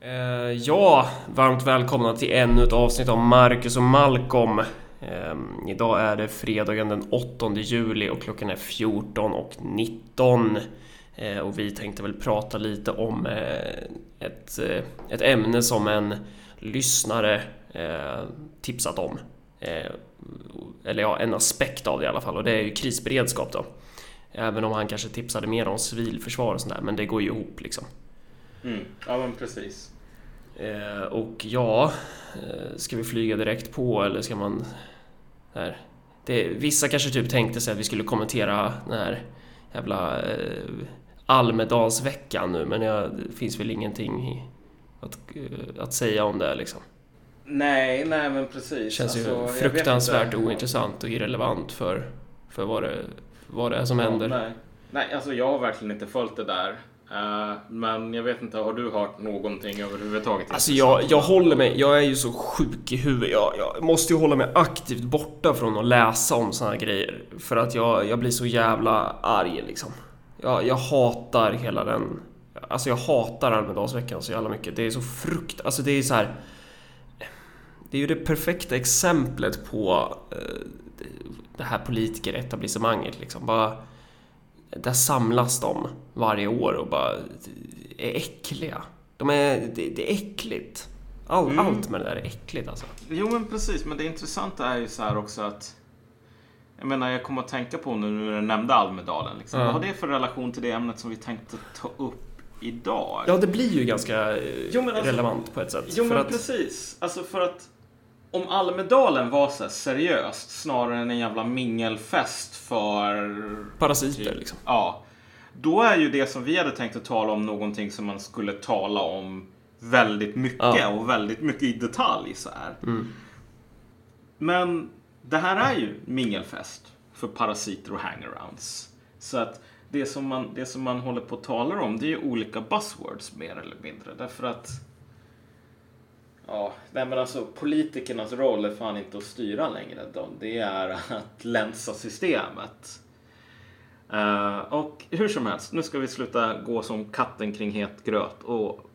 Eh, ja, varmt välkomna till ännu ett avsnitt av Marcus och Malcolm. Eh, idag är det fredagen den 8 juli och klockan är 14 och 19. Eh, och vi tänkte väl prata lite om eh, ett, eh, ett ämne som en lyssnare eh, tipsat om. Eh, eller ja, en aspekt av det i alla fall och det är ju krisberedskap då. Även om han kanske tipsade mer om civilförsvar och sådär, men det går ju ihop liksom. Mm. Ja, men precis. Eh, och ja, eh, ska vi flyga direkt på eller ska man... Här. Det, vissa kanske typ tänkte sig att vi skulle kommentera den här jävla eh, Almedalsveckan nu, men ja, det finns väl ingenting att, eh, att säga om det liksom. Nej, nej men precis. Känns alltså, ju fruktansvärt ointressant och irrelevant för, för vad, det, vad det är som ja, händer. Nej. nej, alltså jag har verkligen inte följt det där. Uh, men jag vet inte, har du hört någonting överhuvudtaget? Alltså jag, jag håller mig, jag är ju så sjuk i huvudet. Jag, jag måste ju hålla mig aktivt borta från att läsa om såna här grejer. För att jag, jag blir så jävla arg liksom. Jag, jag hatar hela den... Alltså jag hatar Almedalsveckan så jävla mycket. Det är så frukt... Alltså det är så här... Det är ju det perfekta exemplet på eh, det här politikeretablissemanget liksom. Bara där samlas de varje år och bara är äckliga. De är, det, det är äckligt. All, mm. Allt med det där är äckligt alltså. Jo men precis, men det intressanta är ju så här också att jag menar, jag kommer att tänka på nu när du nämnde Almedalen. Liksom. Mm. Vad har det för relation till det ämnet som vi tänkte ta upp idag? Ja, det blir ju ganska jo, alltså, relevant på ett sätt. Jo, men att... precis. Alltså för att om Almedalen var så seriöst snarare än en jävla mingelfest för... Parasiter typ, liksom. Ja. Då är ju det som vi hade tänkt att tala om någonting som man skulle tala om väldigt mycket ja. och väldigt mycket i detalj så här. Mm. Men det här är ju mingelfest för parasiter och hangarounds. Så att det som, man, det som man håller på att tala om det är ju olika buzzwords mer eller mindre. Därför att Ja, nej men alltså politikernas roll är fan inte att styra längre. Det är att länsa systemet. Uh, och hur som helst, nu ska vi sluta gå som katten kring het gröt och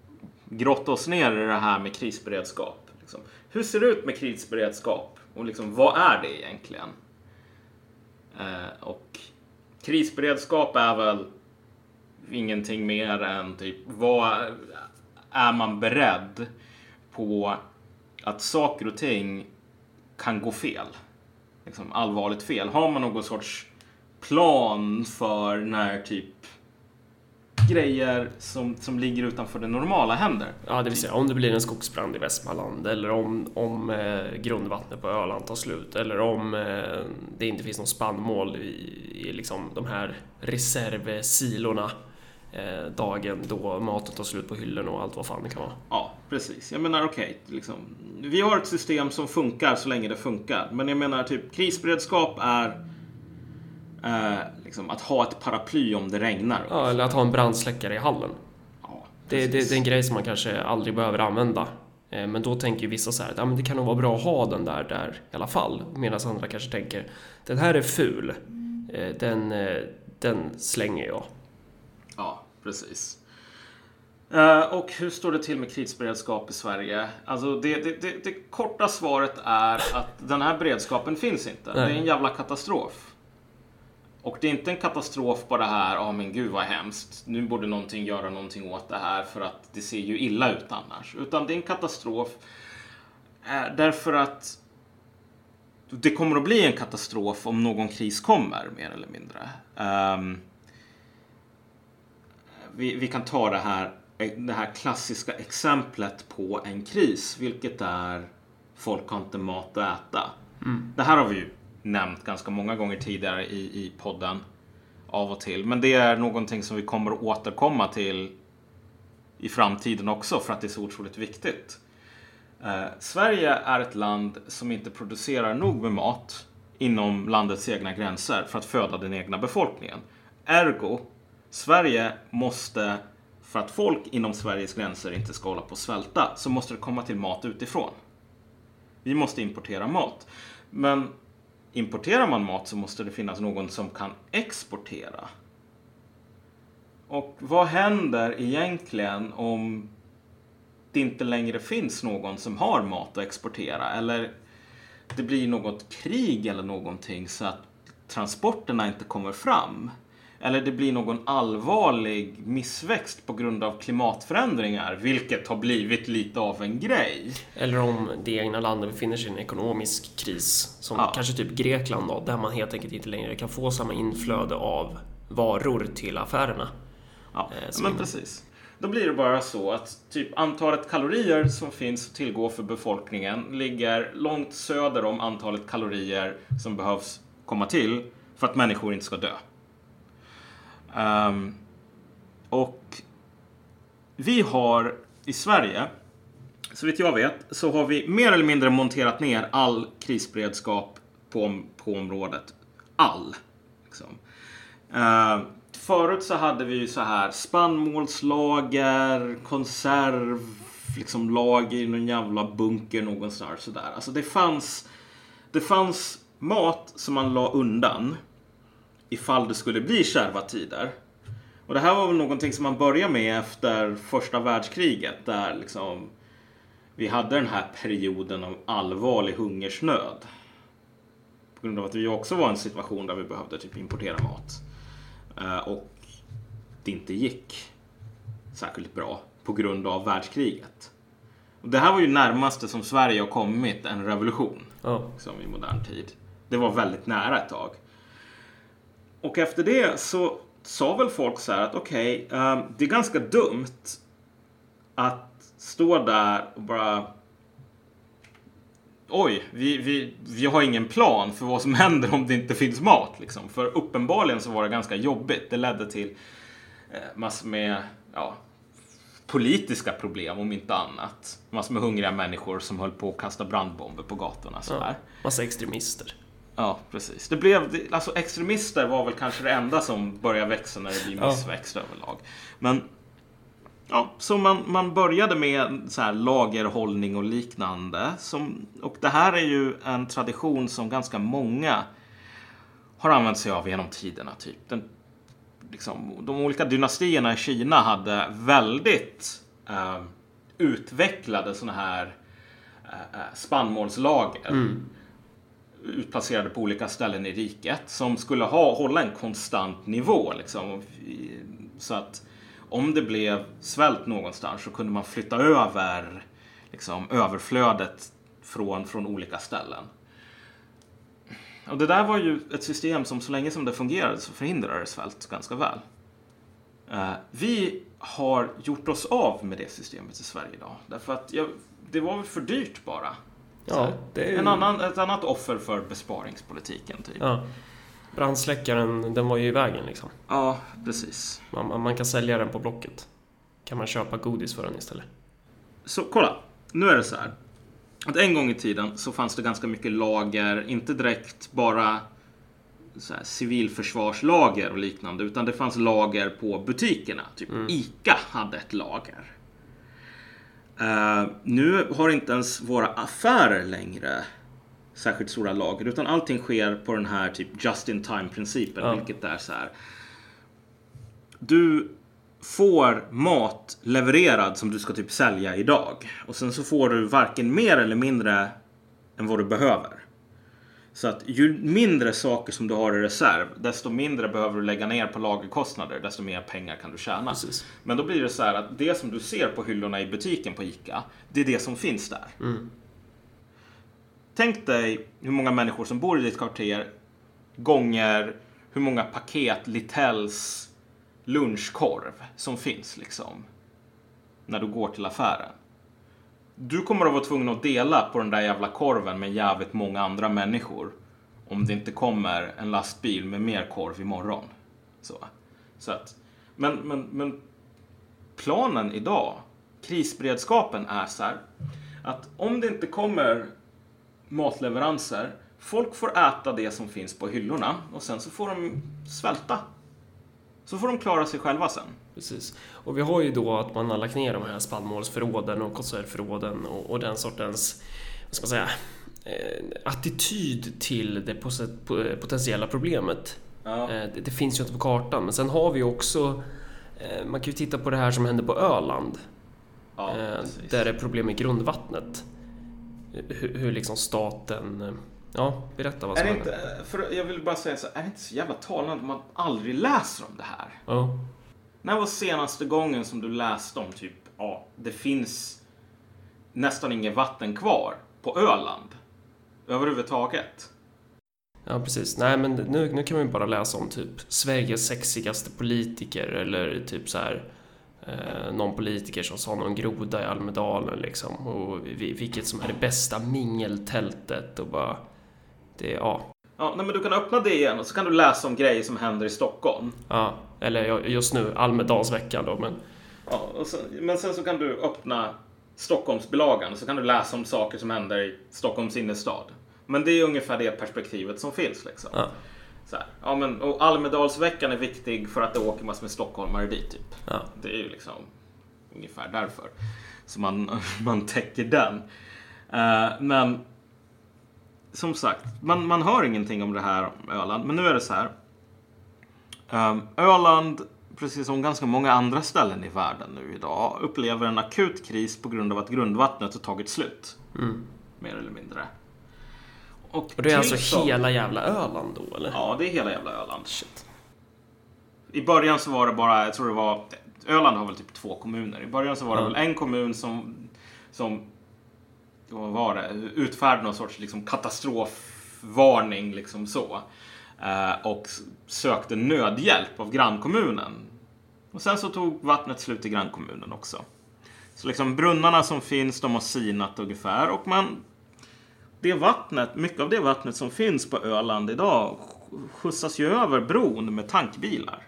grotta oss ner i det här med krisberedskap. Liksom. Hur ser det ut med krisberedskap? Och liksom, vad är det egentligen? Uh, och krisberedskap är väl ingenting mer än typ, vad är man beredd på att saker och ting kan gå fel. Liksom allvarligt fel. Har man någon sorts plan för när typ grejer som, som ligger utanför det normala händer. Ja, det vill säga om det blir en skogsbrand i Västmanland eller om, om eh, grundvattnet på Öland tar slut eller om eh, det inte finns någon spannmål i, i liksom de här reservsilorna dagen då maten tar slut på hyllorna och allt vad fan det kan vara. Ja, precis. Jag menar okej, okay, liksom, vi har ett system som funkar så länge det funkar. Men jag menar typ krisberedskap är eh, liksom, att ha ett paraply om det regnar. Ja, eller att ha en brandsläckare i hallen. Ja, det, det, det, är en grej som man kanske aldrig behöver använda. Eh, men då tänker vissa så här att men det kan nog vara bra att ha den där, där i alla fall. Medan andra kanske tänker den här är ful. Eh, den, eh, den slänger jag. Precis. Uh, och hur står det till med krisberedskap i Sverige? Alltså det, det, det, det korta svaret är att den här beredskapen finns inte. Nej. Det är en jävla katastrof. Och det är inte en katastrof på det här, ja oh, men gud vad hemskt, nu borde någonting göra någonting åt det här för att det ser ju illa ut annars. Utan det är en katastrof eh, därför att det kommer att bli en katastrof om någon kris kommer, mer eller mindre. Um, vi, vi kan ta det här, det här klassiska exemplet på en kris, vilket är folk har inte mat att äta. Mm. Det här har vi ju nämnt ganska många gånger tidigare i, i podden av och till. Men det är någonting som vi kommer att återkomma till i framtiden också för att det är så otroligt viktigt. Eh, Sverige är ett land som inte producerar nog med mat inom landets egna gränser för att föda den egna befolkningen. Ergo Sverige måste, för att folk inom Sveriges gränser inte ska hålla på att svälta, så måste det komma till mat utifrån. Vi måste importera mat. Men importerar man mat så måste det finnas någon som kan exportera. Och vad händer egentligen om det inte längre finns någon som har mat att exportera eller det blir något krig eller någonting så att transporterna inte kommer fram. Eller det blir någon allvarlig missväxt på grund av klimatförändringar, vilket har blivit lite av en grej. Eller om det egna landet befinner sig i en ekonomisk kris, som ja. kanske typ Grekland då, där man helt enkelt inte längre kan få samma inflöde av varor till affärerna. Ja, eh, men precis. Då blir det bara så att typ antalet kalorier som finns att tillgå för befolkningen ligger långt söder om antalet kalorier som behövs komma till för att människor inte ska dö. Um, och vi har i Sverige, så vitt jag vet, så har vi mer eller mindre monterat ner all krisberedskap på, på området. All. Liksom. Uh, förut så hade vi ju så här spannmålslager, konserv, liksom lager i någon jävla bunker någonstans sådär. Alltså det fanns, det fanns mat som man la undan ifall det skulle bli kärva tider. Och det här var väl någonting som man började med efter första världskriget där liksom vi hade den här perioden av allvarlig hungersnöd. På grund av att vi också var i en situation där vi behövde typ importera mat. Eh, och det inte gick särskilt bra på grund av världskriget. Och det här var ju närmaste som Sverige har kommit en revolution. Oh. Liksom, I modern tid. Det var väldigt nära ett tag. Och efter det så sa väl folk så här att okej, okay, um, det är ganska dumt att stå där och bara Oj, vi, vi, vi har ingen plan för vad som händer om det inte finns mat. Liksom. För uppenbarligen så var det ganska jobbigt. Det ledde till eh, massor med ja, politiska problem om inte annat. Massor med hungriga människor som höll på att kasta brandbomber på gatorna. Så ja, massa extremister. Ja, precis. Det blev, alltså extremister var väl kanske det enda som började växa när det blir missväxt ja. överlag. Men Ja, så man, man började med så här lagerhållning och liknande. Som, och det här är ju en tradition som ganska många har använt sig av genom tiderna. Typ. Den, liksom, de olika dynastierna i Kina hade väldigt eh, utvecklade sådana här eh, eh spannmålslager. Mm utplacerade på olika ställen i riket som skulle ha, hålla en konstant nivå. Liksom. Så att om det blev svält någonstans så kunde man flytta över liksom, överflödet från, från olika ställen. Och det där var ju ett system som så länge som det fungerade så förhindrade svält ganska väl. Eh, vi har gjort oss av med det systemet i Sverige idag. Därför att jag, det var väl för dyrt bara. Ja, är... en annan, ett annat offer för besparingspolitiken. Typ. Ja. Brandsläckaren, den var ju i vägen liksom. Ja, precis. Man, man kan sälja den på Blocket. Kan man köpa godis för den istället. Så kolla, nu är det så här. Att en gång i tiden så fanns det ganska mycket lager, inte direkt bara så här, civilförsvarslager och liknande, utan det fanns lager på butikerna. Typ mm. ICA hade ett lager. Uh, nu har inte ens våra affärer längre särskilt stora lager utan allting sker på den här typ just in time principen ja. vilket är så här. Du får mat levererad som du ska typ sälja idag och sen så får du varken mer eller mindre än vad du behöver. Så att ju mindre saker som du har i reserv, desto mindre behöver du lägga ner på lagerkostnader, desto mer pengar kan du tjäna. Precis. Men då blir det så här att det som du ser på hyllorna i butiken på ICA, det är det som finns där. Mm. Tänk dig hur många människor som bor i ditt kvarter gånger hur många paket Littells lunchkorv som finns liksom. När du går till affären. Du kommer att vara tvungen att dela på den där jävla korven med jävligt många andra människor. Om det inte kommer en lastbil med mer korv imorgon. Så. Så att, men, men, men planen idag, krisberedskapen är så här. Att om det inte kommer matleveranser, folk får äta det som finns på hyllorna och sen så får de svälta. Så får de klara sig själva sen. Precis. Och vi har ju då att man har lagt ner de här spannmålsförråden och konservförråden och, och den sortens, vad ska man säga, eh, attityd till det potentiella problemet. Ja. Eh, det, det, finns ju inte på kartan, men sen har vi också, eh, man kan ju titta på det här som händer på Öland. Ja, där det är problem med grundvattnet. Hur, hur liksom staten... Ja, berätta vad Är som det händer. inte, för jag vill bara säga så, är det inte så jävla talande att man aldrig läser om det här? Ja. När var senaste gången som du läste om typ, ja, det finns nästan inget vatten kvar på Öland? Överhuvudtaget. Ja, precis. Nej, men nu, nu kan man ju bara läsa om typ Sveriges sexigaste politiker eller typ så här eh, någon politiker som sa någon groda i Almedalen liksom och vi- vilket som är det bästa mingeltältet och bara det, ja, Ja, nej, men du kan öppna det igen och så kan du läsa om grejer som händer i Stockholm. ja, eller just nu Almedalsveckan då, men Ja, sen, men sen så kan du öppna Stockholmsbilagan och så kan du läsa om saker som händer i Stockholms innerstad. Men det är ungefär det perspektivet som finns. Liksom. ja, Så här. Ja, men, och Almedalsveckan är viktig för att det åker massor med stockholmare dit. Typ. ja, Det är ju liksom ungefär därför. Så man, man täcker den. Eh, men som sagt, man, man hör ingenting om det här om Öland. Men nu är det så här. Um, Öland, precis som ganska många andra ställen i världen nu idag, upplever en akut kris på grund av att grundvattnet har tagit slut. mm. Mer eller mindre. Och det är alltså till hela jävla Öland då, eller? Ja, det är hela jävla Öland. Shit. I början så var det bara, jag tror det var, Öland har väl typ två kommuner. I början så var det Ja. väl en kommun som, som vad var det, utfärdade någon sorts liksom katastrofvarning liksom så. Eh, och sökte nödhjälp av grannkommunen. Och sen så tog vattnet slut i grannkommunen också. Så liksom brunnarna som finns, de har sinat ungefär. Och man, det vattnet, mycket av det vattnet som finns på Öland idag skjutsas ju över bron med tankbilar.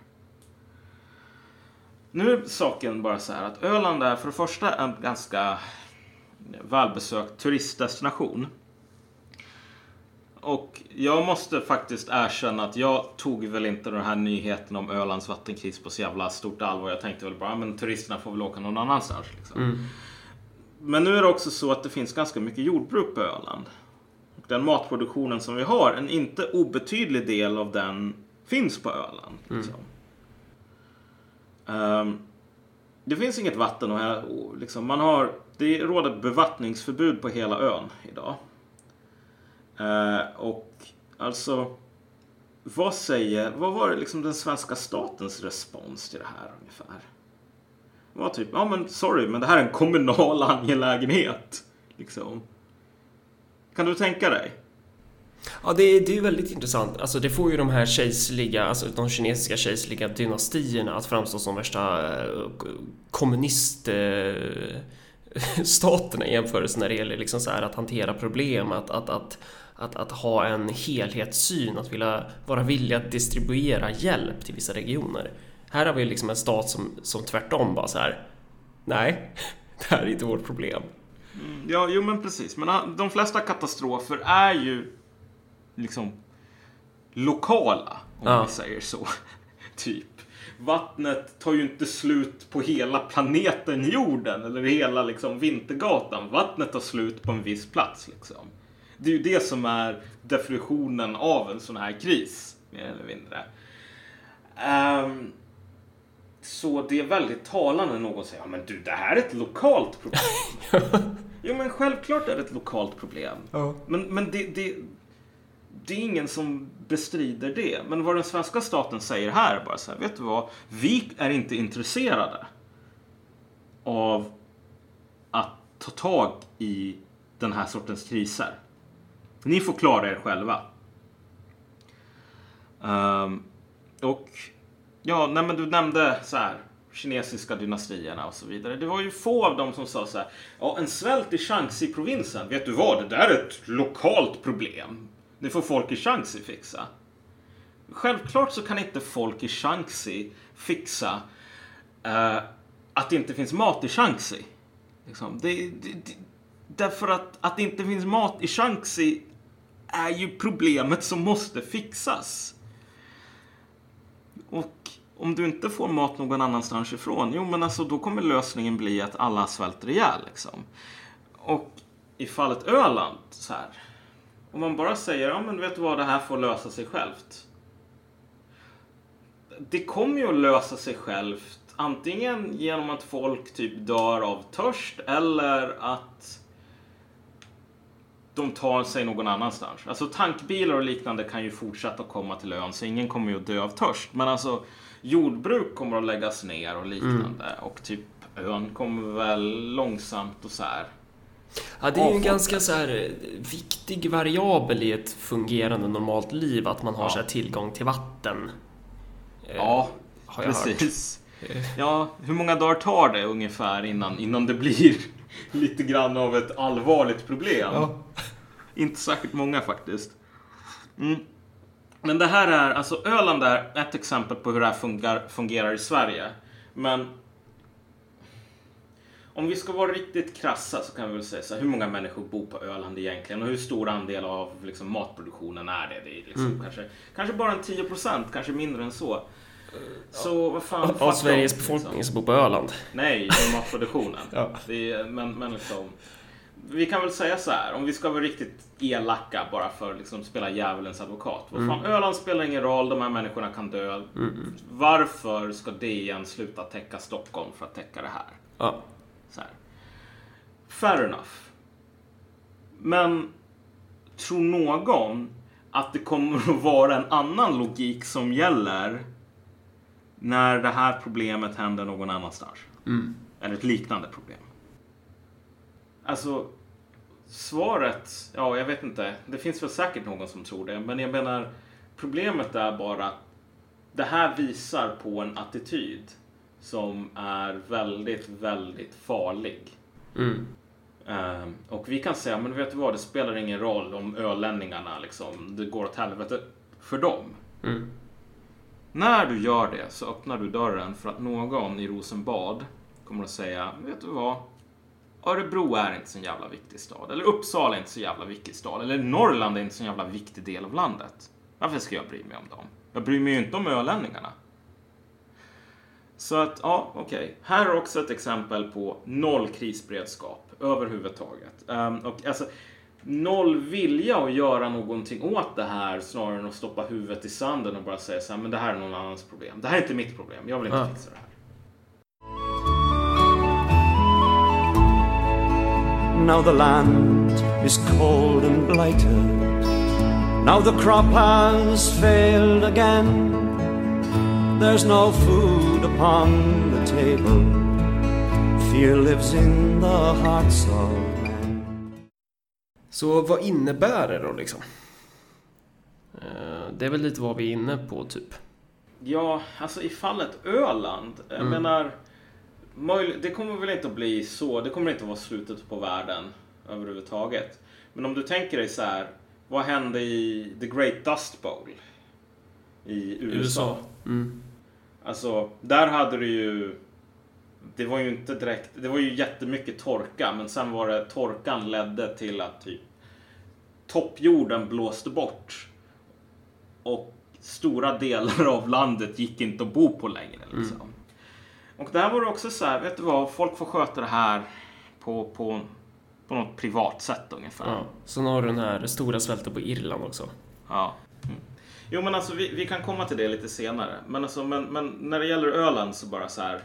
Nu är saken bara så här att Öland är för det första en ganska välbesökt turistdestination. Och jag måste faktiskt erkänna att jag tog väl inte den här nyheten om Ölands vattenkris på så jävla stort allvar. Jag tänkte väl bara, "Ja, men turisterna får väl åka någon annanstans. Liksom. Mm. Men nu är det också så att det finns ganska mycket jordbruk på Öland. Och den matproduktionen som vi har, en inte obetydlig del av den finns på Öland. Liksom. Ehm, det finns inget vatten och här, liksom, man har, det råder bevattningsförbud på hela ön idag. Eh, och alltså, vad säger, vad var det liksom den svenska statens respons till det här ungefär? Det var typ, ja men sorry, men det här är en kommunal angelägenhet. Liksom. Kan du tänka dig? Ja, det är, det är ju väldigt intressant. Alltså, det får ju de här kejserliga, alltså de kinesiska kejserliga dynastierna att framstå som värsta eh, kommuniststaterna eh, i jämförelse när det gäller liksom så här att hantera problem, att, att, att, att, att ha en helhetssyn, att vilja vara villig att distribuera hjälp till vissa regioner. Här har vi liksom en stat som, som tvärtom bara så här, nej, det här är inte vårt problem. Ja, jo men precis. Men ah, de flesta katastrofer är ju liksom lokala, om Ja. vi säger så. typ. Vattnet tar ju inte slut på hela planeten jorden eller hela liksom Vintergatan. Vattnet tar slut på en viss plats. Liksom. Det är ju det som är definitionen av en sån här kris, mer eller mindre. Ehm, så det är väldigt talande när någon säger ja, men du, det här är ett lokalt problem. Jo, men självklart är det ett lokalt problem. Men, men det, det, det är ingen som bestrider det. Men vad den svenska staten säger här är bara så här, vet du vad? Vi är inte intresserade av att ta tag i den här sortens kriser. Ni får klara er själva. Um, och ja, nej, men du nämnde så här kinesiska dynastierna och så vidare. Det var ju få av dem som sa så här. Ja, en svält i Shanxi-provinsen. Vet du vad? Det där är ett lokalt problem. Det får folk i Shanxi fixa. Självklart så kan inte folk i Shanxi fixa uh, att det inte finns mat i Shanxi. Liksom. Det, det, det, därför att, att det inte finns mat i Shanxi är ju problemet som måste fixas. Och om du inte får mat någon annanstans ifrån, jo men alltså då kommer lösningen bli att alla svälter ihjäl liksom. Och i fallet Öland, så här. Om man bara säger, ja men vet du vad, det här får lösa sig självt. Det kommer ju att lösa sig självt antingen genom att folk typ dör av törst eller att de tar sig någon annanstans. Alltså tankbilar och liknande kan ju fortsätta komma till ön så ingen kommer ju att dö av törst. Men alltså jordbruk kommer att läggas ner och liknande Mm. och typ ön kommer väl långsamt och så här. Ja, det är ju en ganska så här eh, viktig variabel i ett fungerande normalt liv att man har Ja. så tillgång till vatten. Eh, Ja, har jag hört. precis. Ja, hur många dagar tar det ungefär innan, innan det blir lite grann av ett allvarligt problem? Ja. Inte särskilt många faktiskt. Mm. Men det här är, alltså Öland är ett exempel på hur det här fungerar, fungerar i Sverige. Men om vi ska vara riktigt krassa så kan vi väl säga så här, hur många människor bor på Öland egentligen och hur stor andel av liksom, matproduktionen är det? Det är liksom kanske, kanske bara en 10 procent, kanske mindre än så. Så vad fan, Av dem, Sveriges liksom. befolkning som bor på Öland. Nej, i matproduktionen. Ja. det är, men, men liksom, vi kan väl säga så här, om vi ska vara riktigt elaka bara för att liksom spela djävulens advokat. Vad fan, Öland spelar ingen roll, de här människorna kan dö. Varför ska DN sluta täcka Stockholm för att täcka det här? Ja. Så här. Fair enough. Men tror någon att det kommer att vara en annan logik som gäller när det här problemet händer någon annanstans? Eller ett liknande problem? Alltså, svaret, ja, jag vet inte. Det finns väl säkert någon som tror det, men jag menar, problemet är bara att det här visar på en attityd som är väldigt, väldigt farlig. Mm. Ehm, och vi kan säga, men vet du vad, det spelar ingen roll om ölänningarna liksom, det går åt helvete för dem. Mm. När du gör det så öppnar du dörren för att någon i Rosenbad kommer att säga, vet du vad? Örebro är inte så jävla viktig stad. Eller Uppsala är inte så jävla viktig stad. Eller Norrland är inte så jävla viktig del av landet. Varför ska jag bry mig om dem? Jag bryr mig ju inte om ölänningarna. Så att, ja, okej. Här är också ett exempel på noll krisberedskap överhuvudtaget. Um, och alltså, noll vilja att göra någonting åt det här snarare än att stoppa huvudet i sanden och bara säga så här, men det här är någon annans problem. Det här är inte mitt problem. Jag vill inte Ja. fixa det här. Now the land is cold and blighted. Now the crop has failed again. There's no food upon the table. Fear lives in the hearts of. Så vad innebär det då liksom? Eh, Det är väl lite vad vi är inne på typ. Ja, alltså i fallet Öland. Jag Mm. menar, det kommer väl inte att bli så. Det kommer inte att vara slutet på världen överhuvudtaget. Men om du tänker dig så här. Vad hände i The Great Dust Bowl? I USA. USA. Mm. Alltså, där hade du ju... Det var ju inte direkt... Det var ju jättemycket torka, men sen var det... Torkan ledde till att typ toppjorden blåste bort. Och stora delar av landet gick inte att bo på längre. Liksom. Och där var det också så här, vet du vad? Folk får sköta det här på, på, på något privat sätt ungefär. Ja. Sen har du den här stora svälten på Irland också. Ja. Mm. Jo men alltså vi, vi kan komma till det lite senare. Men, alltså, men, men när det gäller Öland så bara så här.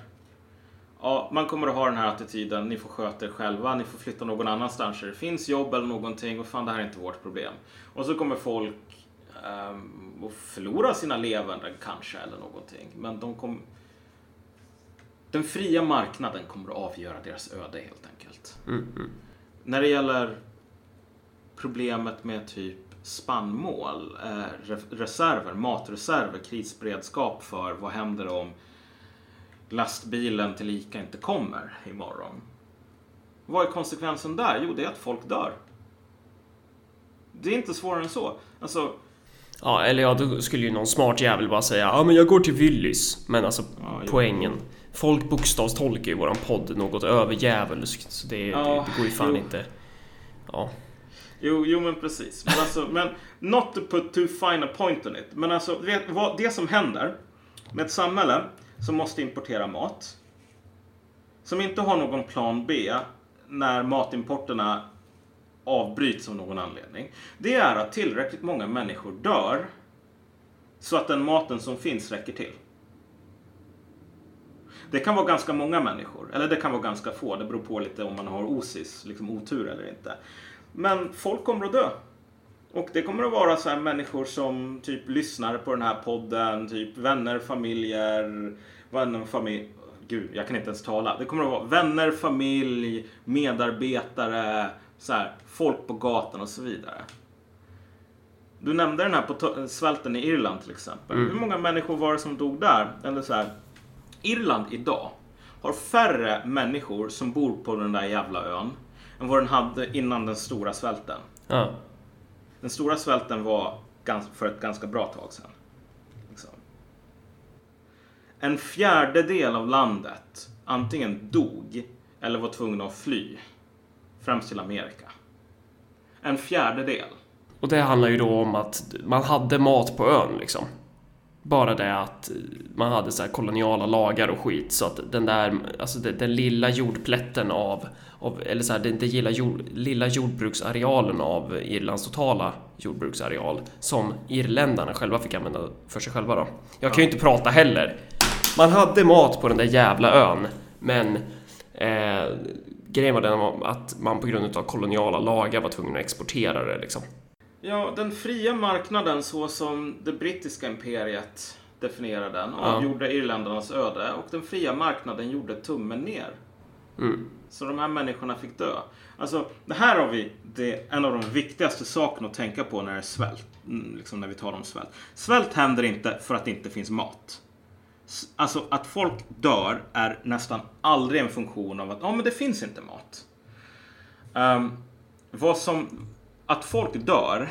Ja, man kommer att ha den här attityden. Ni får sköta er själva. Ni får flytta någon annanstans där det finns jobb eller någonting. Och fan, det här är inte vårt problem. Och så kommer folk ehm, att förlora sina levanden kanske eller någonting. Men de kommer... Den fria marknaden kommer att avgöra deras öde helt enkelt. Mm, mm. När det gäller problemet med typ spannmål, eh, re- reserver, matreserver, krisberedskap för vad händer om lastbilen till Ica inte kommer imorgon. Vad är konsekvensen där? Jo, det är att folk dör. Det är inte svårare än så. Alltså, Ja, eller ja, då skulle ju någon smart jävel bara säga ja men jag går till Willys. Men alltså Ja, jo. poängen. Folk bokstavstolkar ju våran podd något överjävulskt. Så det, Ja, det, det går ju fan jo. inte. Ja. Jo, jo men precis. Men, alltså, men not to put too fine a point on it. Men alltså, vet, vad, det som händer med ett samhälle som måste importera mat. Som inte har någon plan B när matimporterna avbryts av någon anledning. Det är att tillräckligt många människor dör så att den maten som finns räcker till. Det kan vara ganska många människor. Eller det kan vara ganska få. Det beror på lite om man har osis, liksom otur eller inte. Men folk kommer att dö. Och det kommer att vara så här människor som typ lyssnar på den här podden, typ vänner, familjer, vänner, familj. Gud, jag kan inte ens tala. Det kommer att vara vänner, familj, medarbetare, så här, folk på gatan och så vidare. Du nämnde den här på svälten i Irland till exempel. Mm. Hur många människor var det som dog där? Eller så här, Irland idag har färre människor som bor på den där jävla ön än vad den hade innan den stora svälten. Ja. Den stora svälten var för ett ganska bra tag sedan. Liksom. En fjärdedel av landet antingen dog eller var tvungna att fly. Främst till Amerika. En fjärdedel. Och det handlar ju då om att man hade mat på ön liksom. Bara det att man hade så koloniala lagar och skit så att den där, alltså den, den lilla jordplätten av, av eller så här, den, den lilla, jord, lilla jordbruksarealen av Irlands totala jordbruksareal som irländarna själva fick använda för sig själva då. Jag kan ju inte prata heller. Man hade mat på den där jävla ön, men eh, grejen var den att man på grund av koloniala lagar var tvungen att exportera det liksom. Ja, den fria marknaden så som det brittiska imperiet definierade den avgjorde ja. irländarnas öde och den fria marknaden gjorde tummen ner. Mm. Så de här människorna fick dö. Alltså, det här har vi det, en av de viktigaste sakerna att tänka på när det är svält. Mm, liksom när vi talar om svält. Svält händer inte för att det inte finns mat. Alltså att folk dör är nästan aldrig en funktion av att ja, men det finns inte mat. Um, vad som att folk dör,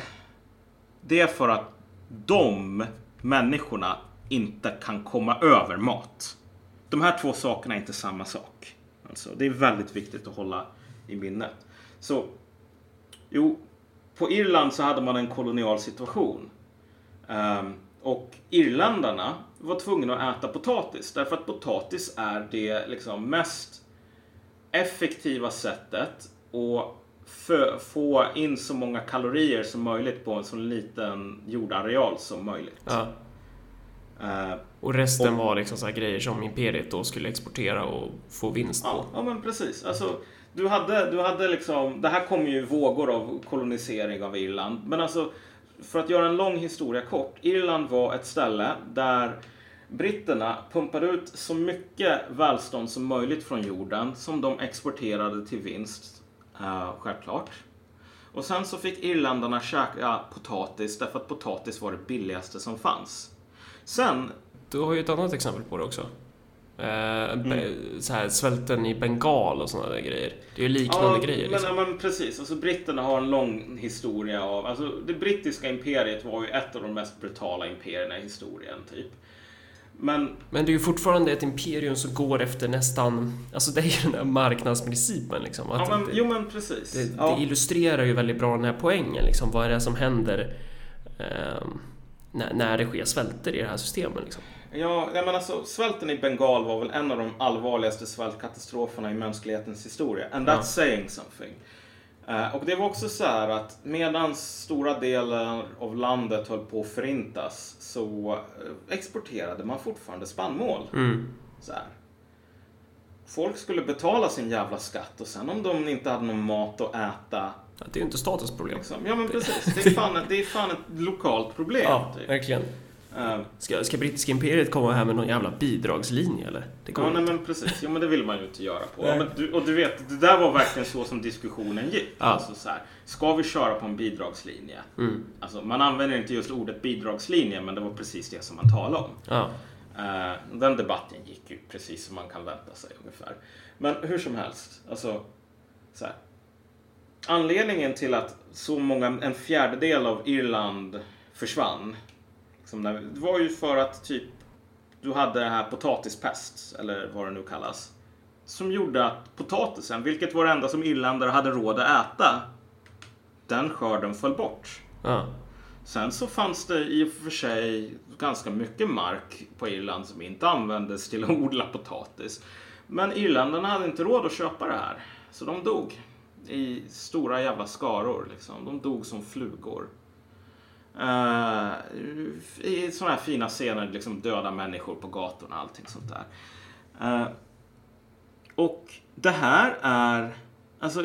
det är för att de människorna inte kan komma över mat. De här två sakerna är inte samma sak. Alltså, det är väldigt viktigt att hålla i minnet. Så, jo, på Irland så hade man en kolonial situation. Um, och irländarna var tvungna att äta potatis därför att potatis är det liksom mest effektiva sättet att få in så många kalorier som möjligt på en så liten jordareal som möjligt. Ja. Uh, och resten och, var liksom så grejer som imperiet då skulle exportera och få vinst på. Ja, men precis. Alltså, du hade, du hade liksom, det här kom ju vågor av kolonisering av Irland. Men alltså, för att göra en lång historia kort. Irland var ett ställe där britterna pumpade ut så mycket välstånd som möjligt från jorden som de exporterade till vinst Uh, självklart. Och sen så fick irländarna käka potatis därför att potatis var det billigaste som fanns. Sen... Du har ju ett annat exempel på det också. Eh, mm. så här, svälten i Bengal och sådana där grejer. Det är ju liknande ja, grejer. Liksom. Men, men precis, alltså, britterna har en lång historia av... Alltså, det brittiska imperiet var ju ett av de mest brutala imperierna i historien, typ. Men, men det är ju fortfarande ett imperium som går efter nästan, alltså det är ju den där marknadsprincipen liksom. Att ja, men, det, jo men precis. Det, ja. det, illustrerar ju väldigt bra den här poängen liksom. Vad är det som händer eh, när, när det sker svälter i det här systemet liksom? Ja, men alltså svälten i Bengal var väl en av de allvarligaste svältkatastroferna i mänsklighetens historia. And that's ja. saying something. Uh, och det var också så här att medan stora delar av landet höll på att förintas så uh, exporterade man fortfarande spannmål. Mm. Så här. Folk skulle betala sin jävla skatt och sen om de inte hade någon mat att äta. Det är ju inte statens problem. Liksom. Ja men precis. Det är, fan, det är fan ett lokalt problem. Ja, typ. verkligen. Uh, ska, ska brittiska imperiet komma här med någon jävla bidragslinje eller? Det ja, nej, men precis. Ja, men det vill man ju inte göra på. Ja, du, och du vet, det där var verkligen så som diskussionen gick. Ja. Alltså, så här, ska vi köra på en bidragslinje? Mm. Alltså, man använder inte just ordet bidragslinje, men det var precis det som man talade om. Ja. Uh, den debatten gick ju precis som man kan vänta sig ungefär. Men hur som helst, alltså, så här. Anledningen till att så många, en fjärdedel av Irland försvann Liksom när, det var ju för att typ du hade det här potatispest, eller vad det nu kallas. Som gjorde att potatisen, vilket var det enda som irländare hade råd att äta, den skörden föll bort. Ja. Sen så fanns det i och för sig ganska mycket mark på Irland som inte användes till att odla potatis. Men irländarna hade inte råd att köpa det här. Så de dog i stora jävla skaror. Liksom. De dog som flugor. Uh, I sådana här fina scener, liksom döda människor på gatorna och allting sånt där. Eh, och det här är, alltså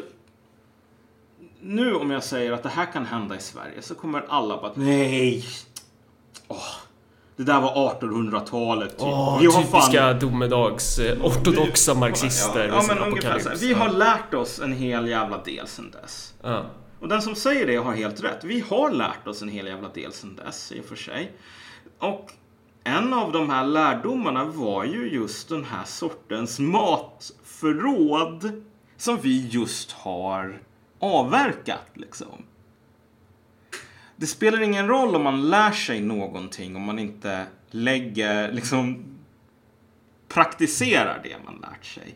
nu om jag säger att det här kan hända i Sverige så kommer alla bara nej. Åh, det där var 1800-talet. Typ. Vi har typiska fan- domedags eh, ortodoxa marxister. Ja, med sin men ungefär så här. Vi har Ja. lärt oss en hel jävla del sedan dess. Ja. Och den som säger det har helt rätt. Vi har lärt oss en hel jävla del sedan dess i och för sig. Och en av de här lärdomarna var ju just den här sortens matförråd som vi just har avverkat liksom. Det spelar ingen roll om man lär sig någonting om man inte lägger, liksom praktiserar det man lärt sig.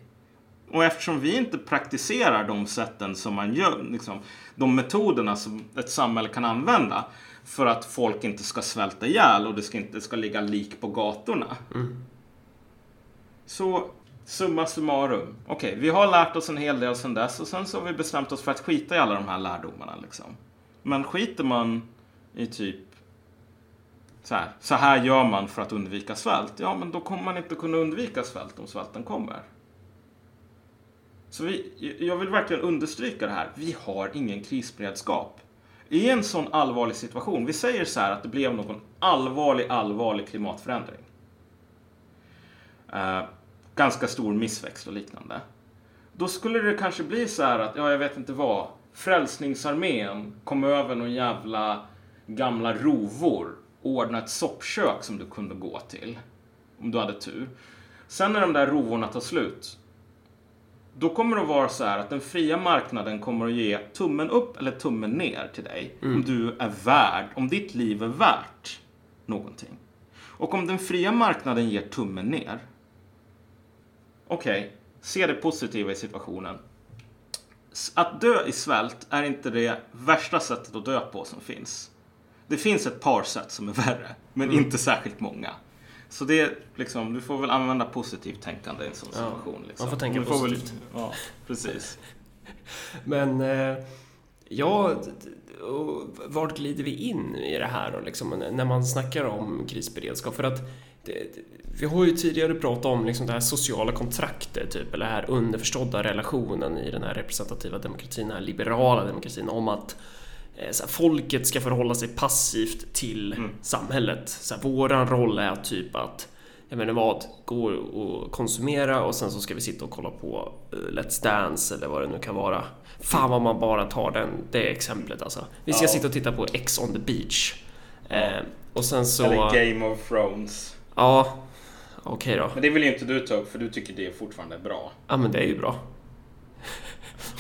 Och eftersom vi inte praktiserar de sätten som man gör, liksom, de metoderna som ett samhälle kan använda för att folk inte ska svälta ihjäl och det ska inte ska ligga lik på gatorna. Så summa summarum. Okej, vi har lärt oss en hel del sedan dess och sen så har vi bestämt oss för att skita i alla de här lärdomarna. Liksom. Men skiter man i typ så här, så här gör man för att undvika svält. Ja, men då kommer man inte kunna undvika svält om svälten kommer. Så vi, jag vill verkligen understryka det här. Vi har ingen krisberedskap. I en sån allvarlig situation, vi säger så här att det blev någon allvarlig, allvarlig klimatförändring. Eh, ganska stor missväxt och liknande. Då skulle det kanske bli så här att, ja jag vet inte vad, Frälsningsarmén kom över någon jävla gamla rovor och ordnade ett soppkök som du kunde gå till. Om du hade tur. Sen när de där rovorna tar slut, då kommer det att vara så här att den fria marknaden kommer att ge tummen upp eller tummen ner till dig. Om du är värd, om ditt liv är värt någonting. Och om den fria marknaden ger tummen ner. Okej, se det positiva i situationen. Att dö i svält är inte det värsta sättet att dö på som finns. Det finns ett par sätt som är värre, men inte särskilt många. Så det liksom, du får väl använda positivt tänkande i en sån Ja, situation. Liksom. man får tänka väl- positivt. ja, precis. Men eh, ja, och vart glider vi in i det här då, liksom, när man snackar om krisberedskap? För att det, det, vi har ju tidigare pratat om liksom det här sociala kontraktet, typ, eller den här underförstådda relationen i den här representativa demokratin, den här liberala demokratin, om att här, folket ska förhålla sig passivt till samhället. Så här, våran roll är typ att jag menar vad, gå och konsumera och sen så ska vi sitta och kolla på eh, Let's Dance eller vad det nu kan vara. Fan vad man bara tar den, det exemplet alltså. Vi ska Ja. sitta och titta på X on the beach. Eh, och sen så... Eller Game of Thrones. Ja, okej då. Men det vill ju inte du ta upp för du tycker det är fortfarande bra. Ja men det är ju bra.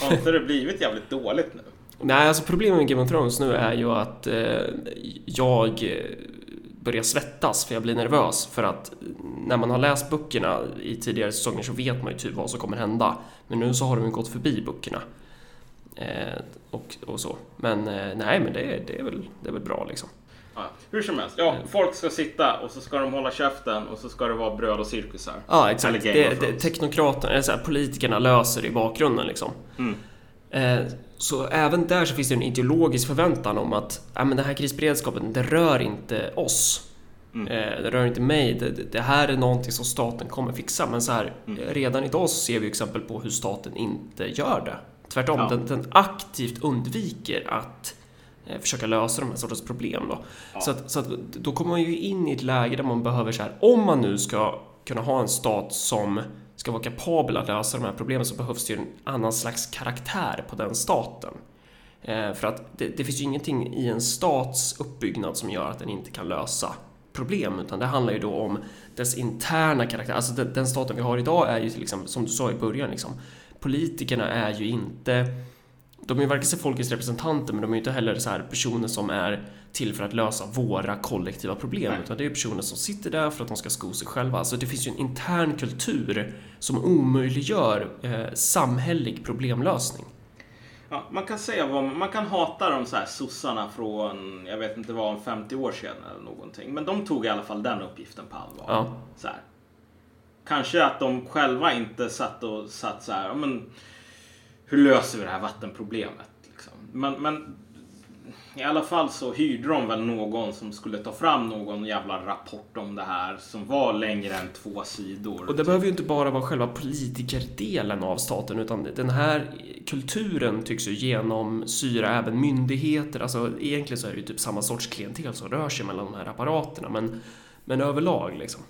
Har inte det blivit jävligt dåligt nu? Nej, alltså problemet med Game of Thrones nu är ju att eh, jag eh, börjar svettas för jag blir nervös för att när man har läst böckerna i tidigare säsonger så vet man ju typ vad som kommer hända. Men nu så har de ju gått förbi böckerna. Eh, och, och så. Men eh, nej, men det, är- det, är väl, det är väl bra liksom. Ja, hur som helst. Ja, folk ska sitta och så ska de hålla käften och så ska det vara bröd och cirkusar. Ja, exakt. Det, det, teknokraterna, eller så här, politikerna löser det i bakgrunden liksom. Mm. Eh, så även där så finns det en ideologisk förväntan om att ja, men den här krisberedskapen, det rör inte oss. Mm. Eh, det rör inte mig. Det, det- här är någonting som staten kommer fixa. Men så här, Mm. redan idag så ser vi exempel på hur staten inte gör det. Tvärtom, Ja. den, den aktivt undviker att eh, försöka lösa de här sortens problem. Då. Ja. Så, att, så att då kommer man ju in i ett läge där man behöver så här, om man nu ska kunna ha en stat som ska vara kapabel att lösa de här problemen så behövs det ju en annan slags karaktär på den staten. Eh, för att det, det finns ju ingenting i en stats uppbyggnad som gör att den inte kan lösa problem, utan det handlar ju då om dess interna karaktär. Alltså den, den staten vi har idag är ju till exempel, som du sa i början, liksom, politikerna är ju inte de är varken folkets representanter men de är inte heller så här personer som är till för att lösa våra kollektiva problem Nej. utan det är personer som sitter där för att de ska sko sig själva. Så det finns ju en intern kultur som omöjliggör eh, samhällelig problemlösning. Ja, man kan säga vad man kan hata de så här sossarna från, jag vet inte vad, 50 år sedan eller någonting. Men de tog i alla fall den uppgiften på allvar. Ja. Så här. Kanske att de själva inte satt och satt så här, men hur löser vi det här vattenproblemet? Liksom. Men, men i alla fall så hyrde de väl någon som skulle ta fram någon jävla rapport om det här som var längre än två sidor. Och det behöver ju inte bara vara själva politikerdelen av staten utan den här kulturen tycks ju genomsyra även myndigheter. Alltså egentligen så är det ju typ samma sorts klientel som rör sig mellan de här apparaterna men, men överlag liksom.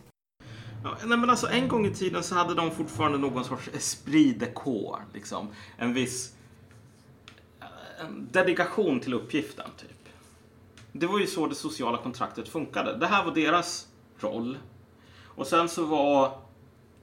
Ja, nej men alltså en gång i tiden så hade de fortfarande någon sorts esprit de corps. Liksom. En viss eh, en dedikation till uppgiften. typ. Det var ju så det sociala kontraktet funkade. Det här var deras roll. Och sen så var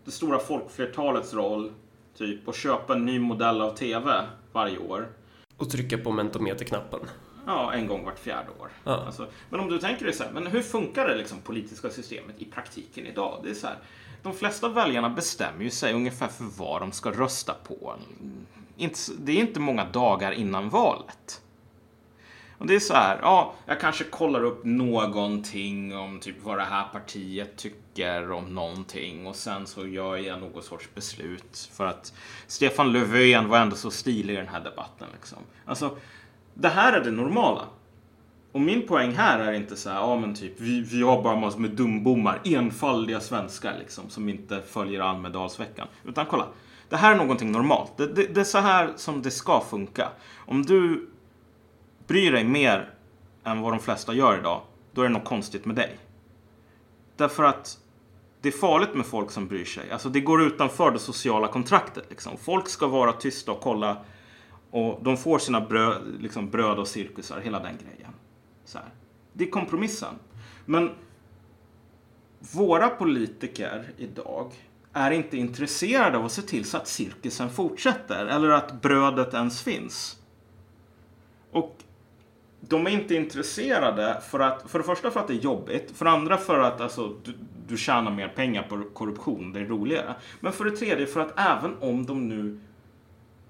det stora folkflertalets roll typ att köpa en ny modell av TV varje år. Och trycka på mentometerknappen. Ja, en gång vart fjärde år. Ja. Alltså, men om du tänker dig så här, men hur funkar det liksom politiska systemet i praktiken idag? Det är så här, de flesta väljarna bestämmer ju sig ungefär för vad de ska rösta på. Inte, det är inte många dagar innan valet. Och det är så här, ja, jag kanske kollar upp någonting om typ vad det här partiet tycker om någonting och sen så gör jag något sorts beslut för att Stefan Löfven var ändå så stilig i den här debatten. Liksom. Alltså, det här är det normala. Och min poäng här är inte så här, ja men typ, vi, vi har bara massor med dumbommar, enfaldiga svenskar liksom, som inte följer Almedalsveckan. Utan kolla, det här är någonting normalt. Det, det, det är så här som det ska funka. Om du bryr dig mer än vad de flesta gör idag, då är det något konstigt med dig. Därför att det är farligt med folk som bryr sig. Alltså det går utanför det sociala kontraktet. Liksom. Folk ska vara tysta och kolla och de får sina bröd, liksom bröd och cirkusar, hela den grejen. Så här. Det är kompromissen. Men våra politiker idag är inte intresserade av att se till så att cirkusen fortsätter eller att brödet ens finns. Och de är inte intresserade för att, för det första för att det är jobbigt, för det andra för att alltså, du, du tjänar mer pengar på korruption, det är roligare. Men för det tredje för att även om de nu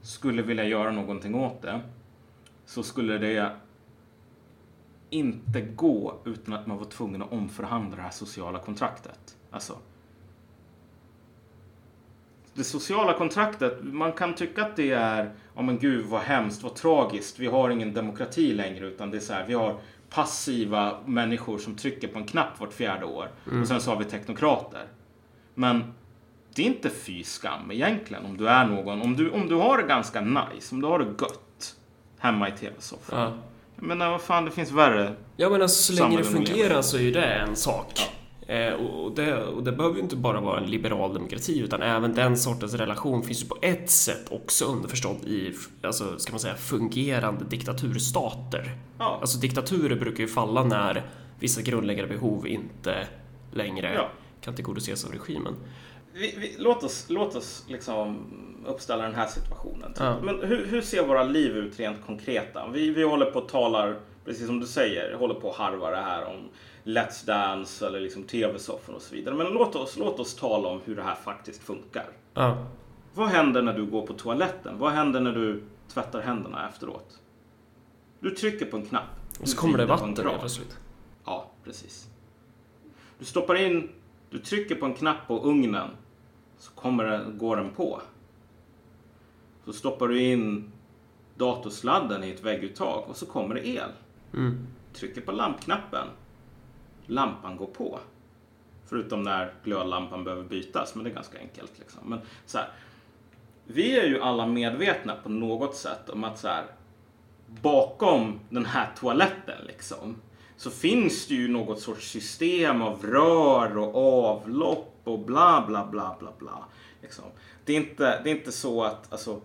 skulle vilja göra någonting åt det så skulle det inte gå utan att man var tvungen att omförhandla det här sociala kontraktet. Alltså, det sociala kontraktet, man kan tycka att det är, ja men gud vad hemskt, vad tragiskt, vi har ingen demokrati längre utan det är så här, vi har passiva människor som trycker på en knapp vart fjärde år mm. och sen så har vi teknokrater. Men det är inte fy skam egentligen om du är någon, om du, om du har det ganska nice, om du har det gött hemma i tv-soffan. Ja. Men vad fan, det finns värre Ja men alltså så länge det fungerar så är ju det en sak. Ja. Eh, och, det, och det behöver ju inte bara vara en liberal demokrati utan även den sortens relation finns ju på ett sätt också underförstådd i, alltså, ska man säga, fungerande diktaturstater. Ja. Alltså diktaturer brukar ju falla när vissa grundläggande behov inte längre ja. kan tillgodoses av regimen. Vi, vi, låt oss, låt oss liksom uppställa den här situationen. Ja. Men hur, hur, ser våra liv ut rent konkreta? Vi, vi håller på och talar, precis som du säger, håller på att harva det här om Let's Dance eller liksom tv-soffor och så vidare. Men låt oss, låt oss tala om hur det här faktiskt funkar. Ja. Vad händer när du går på toaletten? Vad händer när du tvättar händerna efteråt? Du trycker på en knapp. Och så kommer det vatten helt plötsligt. Ja, precis. Du stoppar in, du trycker på en knapp på ugnen så kommer den, går den på. Så stoppar du in datorsladden i ett vägguttag och så kommer det el. Mm. Trycker på lampknappen lampan går på. Förutom när glödlampan behöver bytas, men det är ganska enkelt. Liksom. Men så här, vi är ju alla medvetna på något sätt om att så här, bakom den här toaletten liksom, så finns det ju något sorts system av rör och avlopp och bla bla bla bla bla. Liksom. Det, är inte, det är inte så att alltså,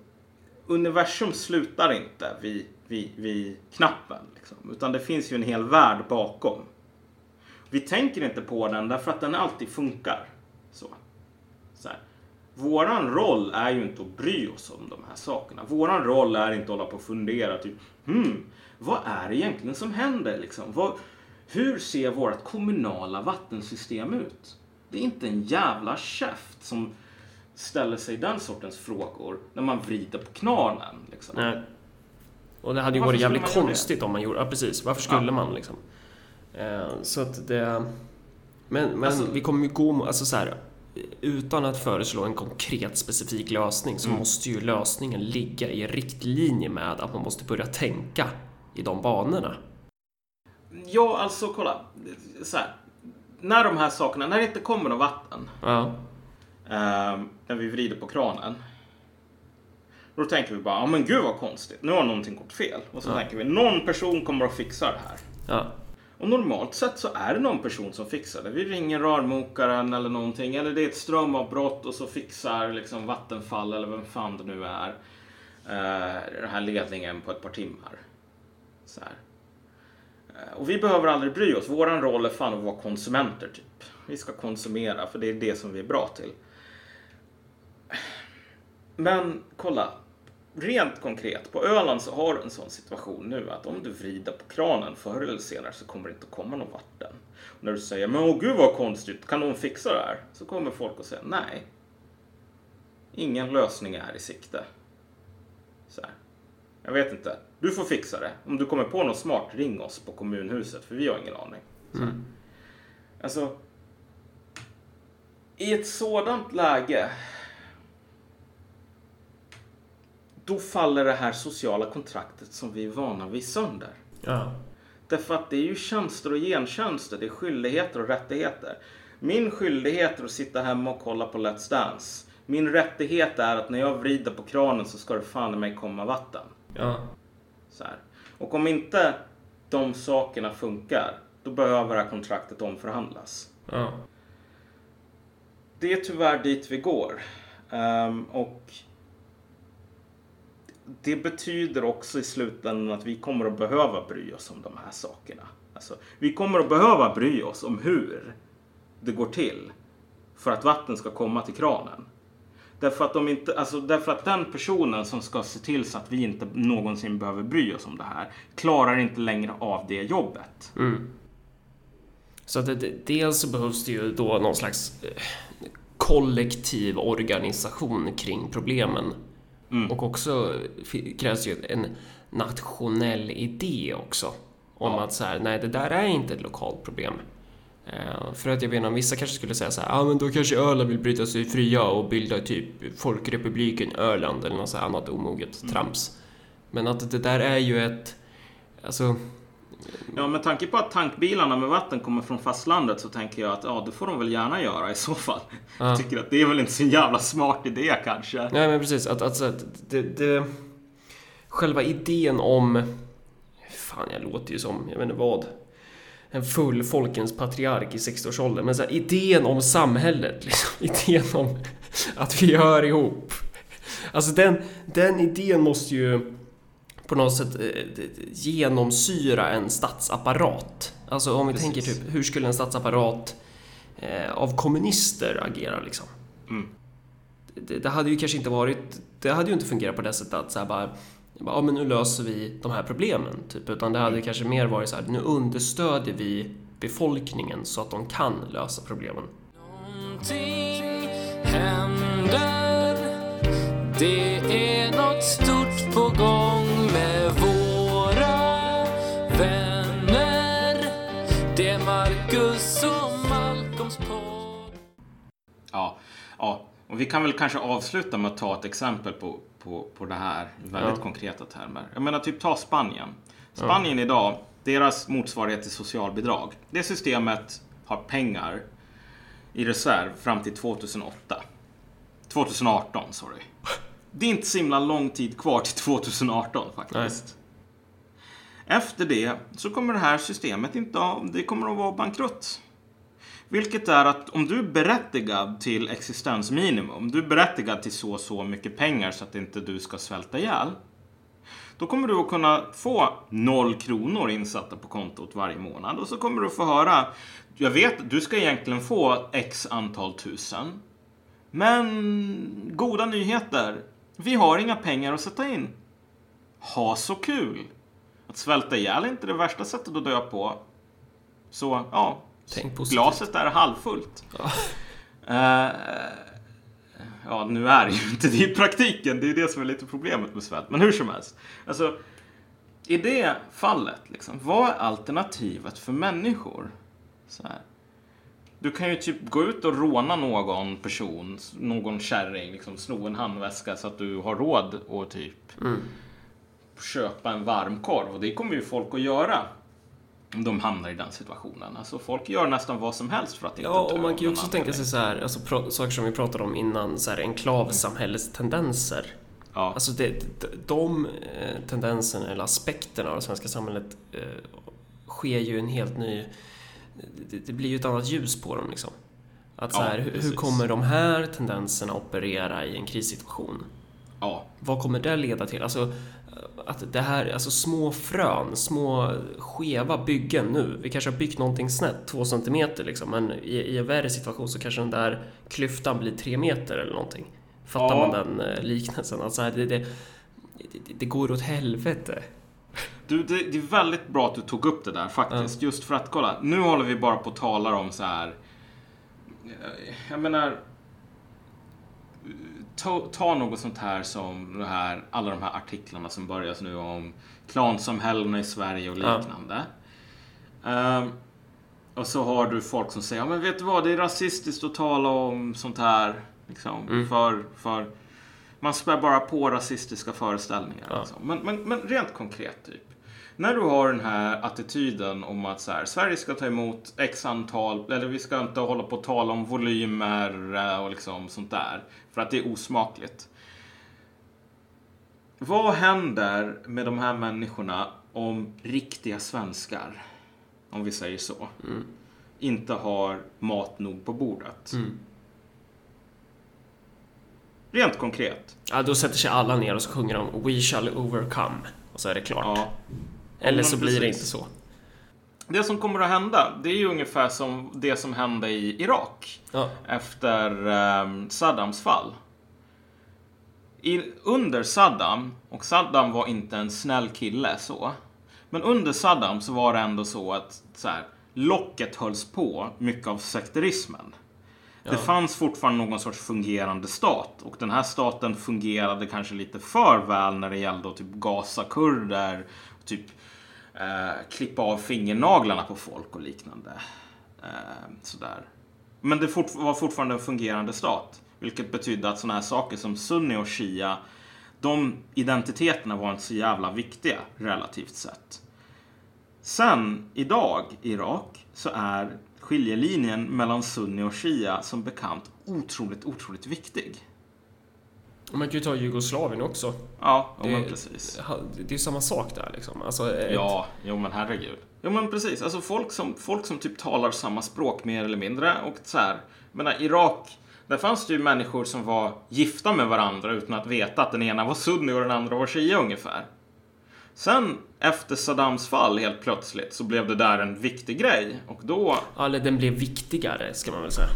universum slutar inte vid, vid, vid knappen. Liksom, utan det finns ju en hel värld bakom. Vi tänker inte på den därför att den alltid funkar. Så. så här. Våran roll är ju inte att bry oss om de här sakerna. Våran roll är inte att hålla på och fundera typ, hmm, vad är det egentligen som händer liksom? Vad, hur ser vårt kommunala vattensystem ut? Det är inte en jävla käft som ställer sig den sortens frågor när man vrider på kvarnen. Liksom. Nej. Och det hade ju varit jävligt konstigt om man gjorde, ja precis, varför skulle ja. man liksom? Eh, så att det... Men, men alltså, vi kommer ju gå... Alltså så här, utan att föreslå en konkret specifik lösning så mm. måste ju lösningen ligga i riktlinje med att man måste börja tänka i de banorna. Ja, alltså kolla. Så här. När de här sakerna, när det inte kommer något vatten. Ja. Eh, när vi vrider på kranen. Då tänker vi bara, ja men gud vad konstigt. Nu har någonting gått fel. Och så Ja. tänker vi, någon person kommer att fixa det här. Ja. Och normalt sett så är det någon person som fixar det. Vi ringer rörmokaren eller någonting. Eller det är ett strömavbrott och så fixar liksom Vattenfall eller vem fan det nu är. Eh, den här ledningen på ett par timmar. Så här. Eh, och vi behöver aldrig bry oss. Våran roll är fan att vara konsumenter typ. Vi ska konsumera för det är det som vi är bra till. Men kolla. Rent konkret, på Öland så har du en sån situation nu att om du vrider på kranen förr eller senare så kommer det inte att komma någon vatten. Och när du säger men åh gud vad konstigt, kan någon fixa det här? Så kommer folk att säga nej. Ingen lösning är i sikte. Så här. Jag vet inte. Du får fixa det. Om du kommer på något smart, ring oss på kommunhuset för vi har ingen aning. Här. Alltså. I ett sådant läge. Då faller det här sociala kontraktet som vi är vana vid sönder. Ja. Därför att det är ju tjänster och gentjänster, det är skyldigheter och rättigheter. Min skyldighet är att sitta hemma och kolla på Let's Dance. Min rättighet är att när jag vrider på kranen så ska det fan i mig komma vatten. Ja. Så här. Och om inte de sakerna funkar, då behöver det här kontraktet omförhandlas. Ja. Det är tyvärr dit vi går. Ehm, och det betyder också i slutändan att vi kommer att behöva bry oss om de här sakerna. Alltså, vi kommer att behöva bry oss om hur det går till för att vatten ska komma till kranen. Därför att, de inte, alltså, därför att den personen som ska se till så att vi inte någonsin behöver bry oss om det här klarar inte längre av det jobbet. Så att det, dels så behövs det ju då någon slags eh, kollektiv organisation kring problemen. Och också krävs ju en nationell idé också. Om Ja. att så här, nej det där är inte ett lokalt problem. Eh, för att jag vet inte, vissa kanske skulle säga så här, ja ah, men då kanske Öland vill bryta sig fria och bilda typ Folkrepubliken Öland eller något så annat omoget trams. Men att det där är ju ett, alltså Ja, med tanke på att tankbilarna med vatten kommer från fastlandet så tänker jag att ja, det får de väl gärna göra i så fall. Jag tycker att det är väl inte så jävla smart idé kanske. Nej men precis, att, att, så att det, det, själva idén om... Fan, jag låter ju som, jag vet inte vad. En full folkens patriark i 60-årsåldern. Men så här, idén om samhället, liksom. idén om att vi hör ihop. Alltså den, den idén måste ju på något sätt eh, genomsyra en statsapparat. Alltså om vi Precis. tänker typ, hur skulle en statsapparat eh, av kommunister agera liksom? det, det hade ju kanske inte varit... Det hade ju inte fungerat på det sättet att så här bara... Ja, men nu löser vi de här problemen, typ. Utan det hade kanske mer varit så här, nu understödjer vi befolkningen så att de kan lösa problemen. Någonting händer Det är något stort på gång med våra vänner Det är Marcus och Malcolms podd Ja, ja. Och vi kan väl kanske avsluta med att ta ett exempel på, på, på det här i väldigt Ja. konkreta termer. Jag menar, typ ta Spanien. Spanien idag, deras motsvarighet till socialbidrag. Det systemet har pengar i reserv fram till 2008. 2018, sorry. Det är inte så himla lång tid kvar till 2018 faktiskt. Efter det så kommer det här systemet inte ha, det kommer att vara bankrutt. Vilket är att om du är berättigad till existensminimum, du är berättigad till så och så mycket pengar så att inte du ska svälta ihjäl. Då kommer du att kunna få noll kronor insatta på kontot varje månad och så kommer du att få höra, jag vet, du ska egentligen få x antal tusen. Men goda nyheter, vi har inga pengar att sätta in. Ha så kul! Att svälta ihjäl är inte det värsta sättet att dö på. Så, ja. Tänk positivt. Glaset är halvfullt. Eh, ja, nu är det ju inte det i praktiken. Det är det som är lite problemet med svält. Men hur som helst. Alltså, i det fallet, liksom, vad är alternativet för människor? Så här. Du kan ju typ gå ut och råna någon person, någon kärring, liksom sno en handväska så att du har råd och typ köpa en varmkorv och det kommer ju folk att göra. De hamnar i den situationen. Alltså folk gör nästan vad som helst för att inte Ja, och man kan ju också tänka sig så här, alltså saker som vi pratade om innan, så här enklavsamhällets tendenser. Ja. Alltså det, de, eh, tendenserna eller aspekterna av det svenska samhället eh, sker ju en helt ny... Det, det blir ju ett annat ljus på dem liksom. Att så Ja, här, hur, hur precis. kommer de här tendenserna operera i en krissituation? ja. Vad kommer det leda till? Alltså, att det här, alltså små frön, små skeva byggen nu. Vi kanske har byggt någonting snett, två centimeter liksom, men i, i en värre situation så kanske den där klyftan blir tre meter eller någonting. Fattar Ja. man den eh, liknelsen? Alltså, det, det, det, det går åt helvete. Du, det, det är väldigt bra att du tog upp det där faktiskt. Just för att kolla, nu håller vi bara på och talar om så här. eh, Jag menar. Ta, ta något sånt här som det här, alla de här artiklarna som börjas nu om klansamhällena i Sverige och Ja. liknande. Ehm, och så har du folk som säger, ja men vet du vad, det är rasistiskt att tala om sånt här. Liksom, Mm. för, för man spär bara på rasistiska föreställningar. Ja. Liksom. Men, men, men rent konkret, typ. När du har den här attityden om att så här, Sverige ska ta emot x antal, eller vi ska inte hålla på att tala om volymer eh, och liksom sånt där. För att det är osmakligt. Vad händer med de här människorna om riktiga svenskar, om vi säger så, inte har mat nog på bordet? Mm. Rent konkret. Ja, då sätter sig alla ner och så sjunger de We shall overcome. Och så är det klart. Ja. Eller så blir det inte så. Det som kommer att hända, det är ju ungefär som det som hände i Irak Ja. efter ehm, Saddams fall. I, under Saddam, och Saddam var inte en snäll kille så, men under Saddam så var det ändå så att så här, locket hölls på mycket av sekterismen. Det fanns fortfarande någon sorts fungerande stat och den här staten fungerade kanske lite för väl när det gällde att typ gasa kurder, typ eh, klippa av fingernaglarna på folk och liknande. Eh, sådär. Men det fort, var fortfarande en fungerande stat. Vilket betydde att sådana här saker som sunni och shia, de identiteterna var inte så jävla viktiga relativt sett. Sen idag i Irak så är skiljelinjen mellan sunni och shia som bekant otroligt, otroligt viktig. Man kan ju ta Jugoslavien också. Ja, Det- men precis. Det är ju samma sak där liksom. Alltså, ett- Ja, jo men herregud. Jo men precis, alltså folk som, folk som typ talar samma språk mer eller mindre och så här. Menar Irak, där fanns det ju människor som var gifta med varandra utan att veta att den ena var sunni och den andra var shia ungefär. Sen efter Saddams fall helt plötsligt så blev det där en viktig grej och då Ja, Eller den blev viktigare, ska man väl säga.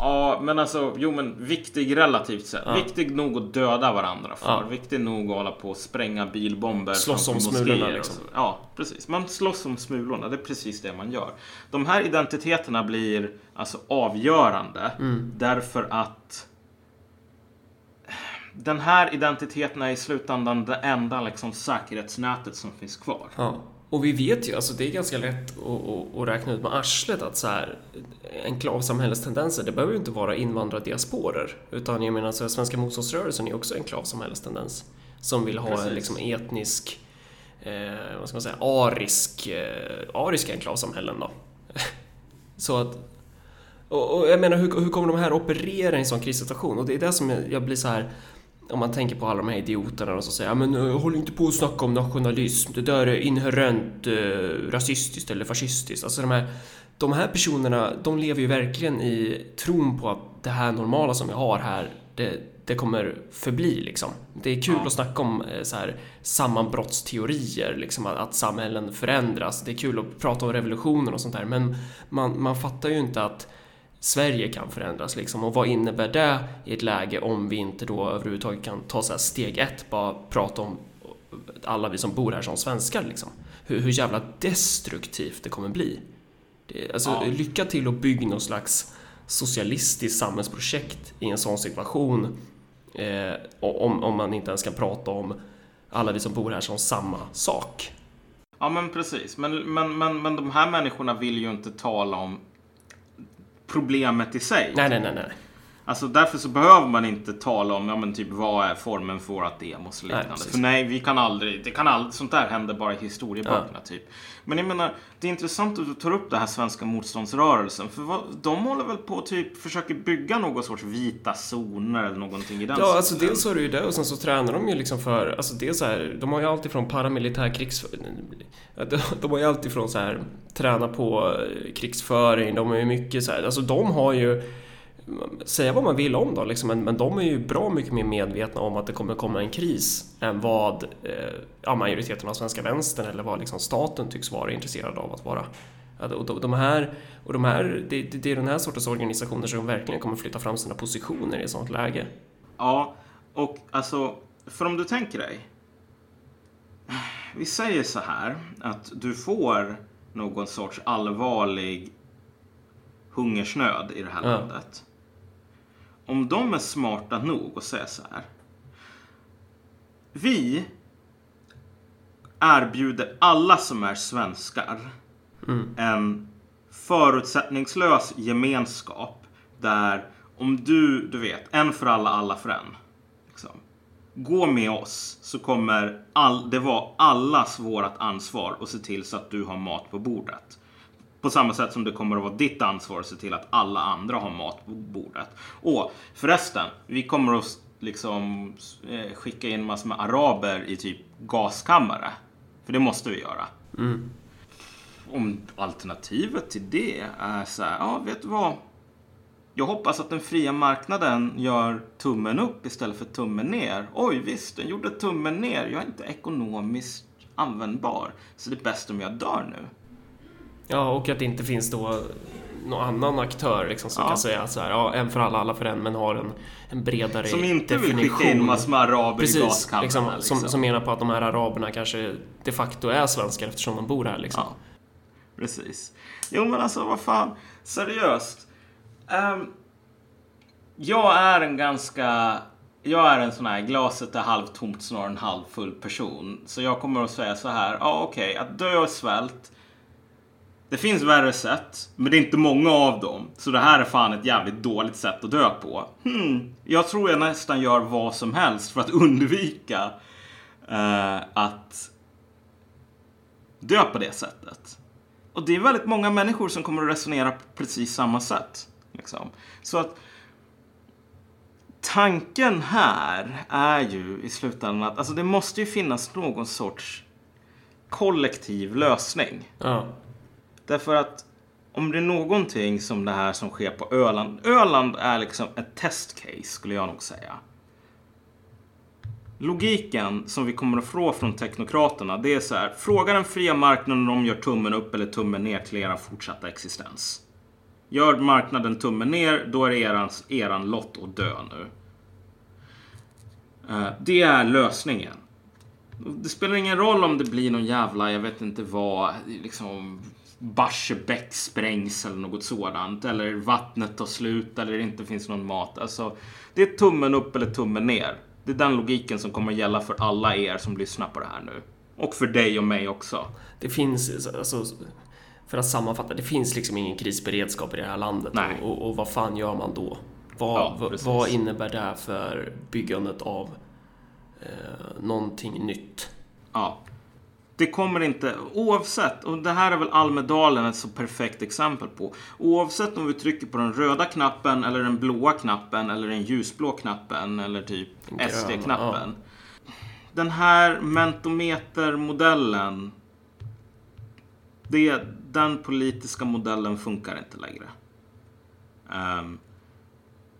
Ja, men alltså, jo men viktig relativt sett. Ja. Viktig nog att döda varandra för. Ja. Viktig nog att hålla på och spränga bilbomber Slåss om smulorna, liksom. Ja, precis. Man slåss om smulorna. Det är precis det man gör. De här identiteterna blir alltså avgörande Mm. därför att den här identiteten är i slutändan det enda liksom, säkerhetsnätet som finns kvar. Ja. Och vi vet ju, alltså det är ganska lätt att, att, räkna ut med arslet att så här enklavsamhällestendenser, det behöver ju inte vara invandrardiasporer. Utan jag menar, så här, svenska motståndsrörelsen är också enklavsamhällestendens. Som vill ha en Precis. liksom etnisk, eh, vad ska man säga, arisk, eh, ariska enklavsamhällen då. så att, och, och jag menar, hur, hur kommer de här operera i en sån krissituation? Och det är det som jag, jag blir så här om man tänker på alla de här idioterna som säger ja, men uh, håll inte på att snacka om nationalism, det där är inherent uh, rasistiskt eller fascistiskt. Alltså de här, de här personerna, de lever ju verkligen i tron på att det här normala som vi har här, det, det kommer förbli liksom. Det är kul Ja. att snacka om eh, så här sammanbrottsteorier, liksom att, att samhällen förändras. Det är kul att prata om revolutioner och sånt där, men man, man fattar ju inte att Sverige kan förändras liksom. Och vad innebär det i ett läge om vi inte då överhuvudtaget kan ta så steg ett, bara prata om alla vi som bor här som svenskar liksom. Hur, hur jävla destruktivt det kommer bli. Det, alltså, Ja. lycka till att bygga någon slags socialistiskt samhällsprojekt i en sån situation. Eh, om, om man inte ens kan prata om alla vi som bor här som samma sak. Ja, men precis. Men, men, men, men de här människorna vill ju inte tala om problemet i sig. Nej, nej, nej, nej. Alltså därför så behöver man inte tala om, ja men typ vad är formen för vårat demos och Nej, liknande. precis. för nej, vi kan aldrig, det kan aldrig, sånt där händer bara i historieböckerna typ. Men jag menar, det är intressant att du tar upp det här svenska motståndsrörelsen. För vad, de håller väl på typ försöker bygga någon sorts vita zoner eller någonting i den Ja, alltså stilen. dels har du ju det och sen så tränar de ju liksom för, alltså det är så här, de har ju alltid från paramilitär krigs... De, har ju alltid från så här, träna på eh, krigsföring, de är ju mycket så här, alltså de har ju Säga vad man vill om dem liksom, men, men de är ju bra mycket mer medvetna om att det kommer komma en kris än vad eh, majoriteten av svenska vänstern eller vad liksom staten tycks vara intresserad av att vara. Och de, här, och de här, det, det det är den här sortens organisationer som verkligen kommer flytta fram sina positioner i ett sånt läge. Ja, och alltså, för om du tänker dig. Vi säger så här att du får någon sorts allvarlig hungersnöd i det här Ja. landet. Om de är smarta nog att säga så här. Vi erbjuder alla som är svenskar en förutsättningslös gemenskap där om du, du vet, en för alla, alla för en. Liksom. Gå med oss så kommer all, det vara allas vårat ansvar att se till så att du har mat på bordet. På samma sätt som det kommer att vara ditt ansvar att se till att alla andra har mat på bordet. Och förresten, vi kommer att liksom eh, skicka in massor med araber i typ gaskammare. För det måste vi göra. Om alternativet till det är så här, ja vet du vad? Jag hoppas att den fria marknaden gör tummen upp istället för tummen ner. Oj visst, den gjorde tummen ner. Jag är inte ekonomiskt användbar. Så det är bäst om jag dör nu. Ja, och att det inte finns då någon annan aktör liksom, som Ja. kan säga så här, ja, en för alla, alla för en, men har en, en bredare Som inte vill definition. skicka in massor med araber i Precis, gaskamrarna. liksom, Liksom, Som, som menar på att de här araberna kanske de facto är svenskar eftersom de bor här. Liksom. Ja, precis. Jo men alltså vad fan, seriöst. Ehm, jag är en ganska... Jag är en sån här glaset är halvtomt snarare än halvfull person. Så jag kommer att säga så här, ja okej, att dö av svält. Det finns värre sätt, men det är inte många av dem. Så det här är fan ett jävligt dåligt sätt att dö på. Hmm, jag tror jag nästan gör vad som helst för att undvika eh, att dö på det sättet. Och det är väldigt många människor som kommer att resonera på precis samma sätt. Liksom. Så att tanken här är ju i slutändan att alltså det måste ju finnas någon sorts kollektiv lösning. Ja. Därför att om det är någonting som det här som sker på Öland. Öland är liksom ett testcase skulle jag nog säga. Logiken som vi kommer att få från teknokraterna det är så här. Fråga den fria marknaden om de gör tummen upp eller tummen ner till er fortsatta existens. Gör marknaden tummen ner, då är det erans, eran lott att dö nu. Eh, det är lösningen. Det spelar ingen roll om det blir någon jävla, jag vet inte vad, liksom Barsebäck sprängs eller något sådant. Eller vattnet tar slut eller det inte finns någon mat. Alltså, det är tummen upp eller tummen ner. Det är den logiken som kommer gälla för alla er som lyssnar på det här nu. Och för dig och mig också. Det finns, alltså, för att sammanfatta, det finns liksom ingen krisberedskap i det här landet. Nej. Och, och vad fan gör man då? Vad, Ja, vad, innebär det för byggandet av eh, någonting nytt? Ja. Det kommer inte, oavsett, och det här är väl Almedalen ett så perfekt exempel på. Oavsett om vi trycker på den röda knappen eller den blåa knappen eller den ljusblå knappen eller typ SD-knappen. Den här mentometermodellen. Det, den politiska modellen funkar inte längre. Ehm,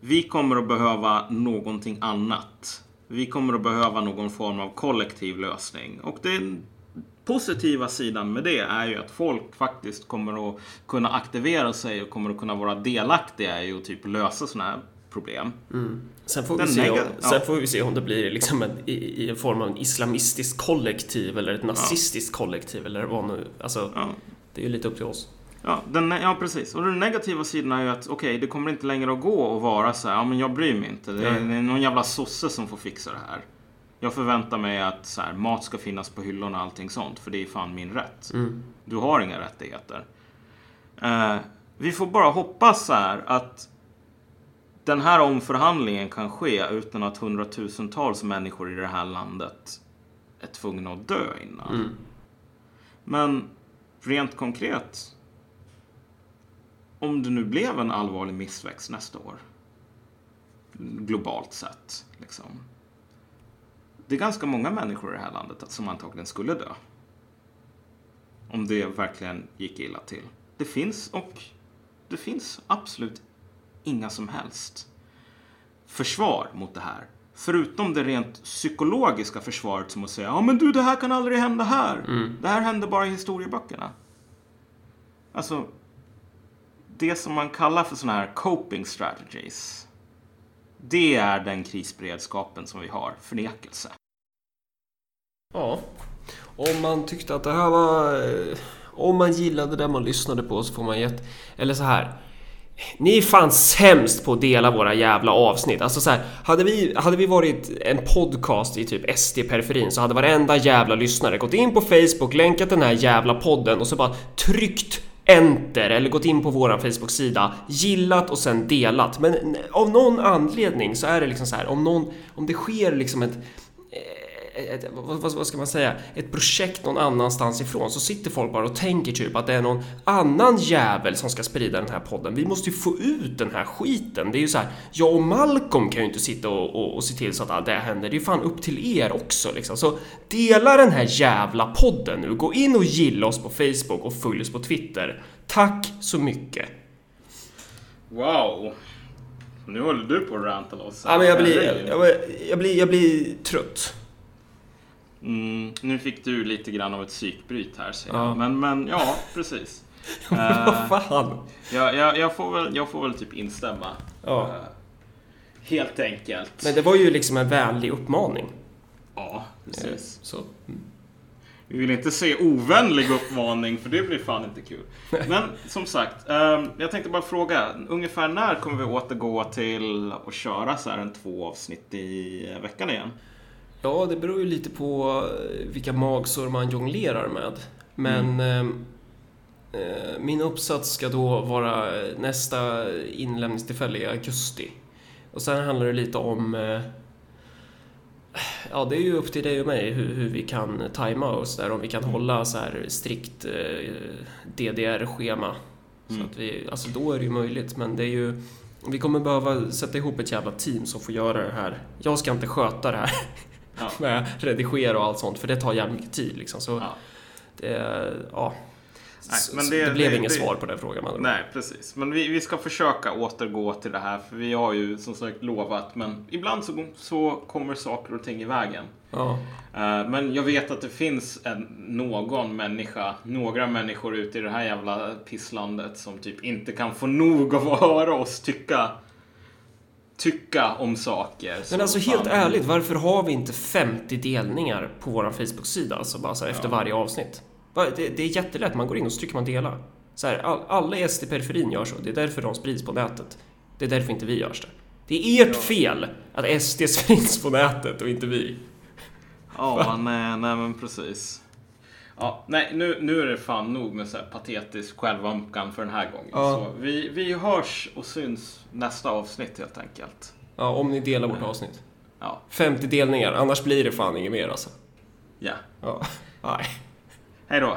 vi kommer att behöva någonting annat. Vi kommer att behöva någon form av kollektiv lösning. Och den positiva sidan med det är ju att folk faktiskt kommer att kunna aktivera sig och kommer att kunna vara delaktiga i att typ lösa sådana här problem. Sen får, vi Den se om, ja. sen får vi se om det blir liksom en, i, i en form av en islamistisk kollektiv eller ett nazistiskt kollektiv eller vad nu. Alltså, Ja. det är ju lite upp till oss. Ja, den, ja, precis. Och den negativa sidan är ju att okej, det kommer inte längre att gå att vara så här, ja men jag bryr mig inte. Det är, det är någon jävla sosse som får fixa det här. Jag förväntar mig att så här, mat ska finnas på hyllorna och allting sånt, för det är fan min rätt. Du har inga rättigheter. Eh, vi får bara hoppas så här att den här omförhandlingen kan ske utan att hundratusentals människor i det här landet är tvungna att dö innan. Men rent konkret. Om det nu blev en allvarlig missväxt nästa år. Globalt sett. Liksom. Det är ganska många människor i det här landet som antagligen skulle dö. Om det verkligen gick illa till. Det finns och det finns absolut inga som helst försvar mot det här. Förutom det rent psykologiska försvaret som att säga ja men du det här kan aldrig hända här. Det här händer bara i historieböckerna. Alltså, det som man kallar för sådana här coping strategies. Det är den krisberedskapen som vi har, förnekelse. Ja. Om man tyckte att det här var... Eh, om man gillade det man lyssnade på så får man gett... Eller så här. Ni är fan sämst på att dela våra jävla avsnitt. Alltså så här, hade vi, hade vi varit en podcast i typ SD-periferin så hade varenda jävla lyssnare gått in på Facebook, länkat den här jävla podden och så bara tryckt enter eller gått in på våran Facebook-sida, gillat och sen delat. Men av någon anledning så är det liksom så här, om någon, om det sker liksom ett ett, vad, vad ska man säga, ett projekt någon annanstans ifrån så sitter folk bara och tänker typ att det är någon annan jävel som ska sprida den här podden. Vi måste ju få ut den här skiten. Det är ju så här, jag och Malcolm kan ju inte sitta och, och, och se till så att det händer. Det är ju fan upp till er också liksom. Så dela den här jävla podden nu. Gå in och gilla oss på Facebook och följ oss på Twitter. Tack så mycket. Wow! Nu håller du på att ranta loss. Ja, men jag, blir, jag, jag, blir, jag blir trött. Mm, nu fick du lite grann av ett psykbryt här ser jag. Ja. Men, men ja, precis. Vad fan? jag, jag, jag, får väl, jag får väl typ instämma. Ja. Eh, helt enkelt. Men det var ju liksom en vänlig uppmaning. Ja, precis. Så. Vi vill inte se ovänlig uppmaning för det blir fan inte kul. Men som sagt, eh, jag tänkte bara fråga. Ungefär när kommer vi återgå till att köra så här en två avsnitt i veckan igen? Ja, det beror ju lite på eh, vilka magsår man jonglerar med. Men eh, eh, min uppsats ska då vara eh, nästa inlämningstillfälle i augusti. Och sen handlar det lite om... Eh, ja, det är ju upp till dig och mig hur, hur vi kan tajma oss där. Om vi kan hålla så här strikt eh, DDR-schema. Så att vi, alltså då är det ju möjligt, men det är ju... Vi kommer behöva sätta ihop ett jävla team som får göra det här. Jag ska inte sköta det här Ja. med redigera och allt sånt, för det tar jävligt mycket tid liksom. Så Ja. det, ja. Nej, men det- det, blev det- inget det- svar på den frågan. Nej, precis. Men vi, vi ska försöka återgå till det här, för vi har ju som sagt lovat, men ibland så, så kommer saker och ting i vägen. Ja. Eh, Men jag vet att det finns en, någon människa, några människor ute i det här jävla pisslandet som typ inte kan få nog av att höra oss tycka tycka om saker. Men Så alltså helt fan- ärligt, varför har vi inte 50 delningar på vår Facebook-sida? Alltså bara så här, efter varje avsnitt. Det, det är jättelätt, man går in och så trycker man dela. Så här, all, alla i SD-periferin gör så, det är därför de sprids på nätet. Det är därför inte vi gör det. Det är ert fel att SD sprids på nätet och inte vi. Ja, nej, nej men precis. Ja, nej, nu, nu är det fan nog med så här patetisk självömkan för den här gången. Ja. Så vi, vi hörs och syns nästa avsnitt helt enkelt. Ja, om ni delar vårt avsnitt. Ja, 50 delningar, annars blir det fan inget mer alltså. ja. Ja, nej. Hej då.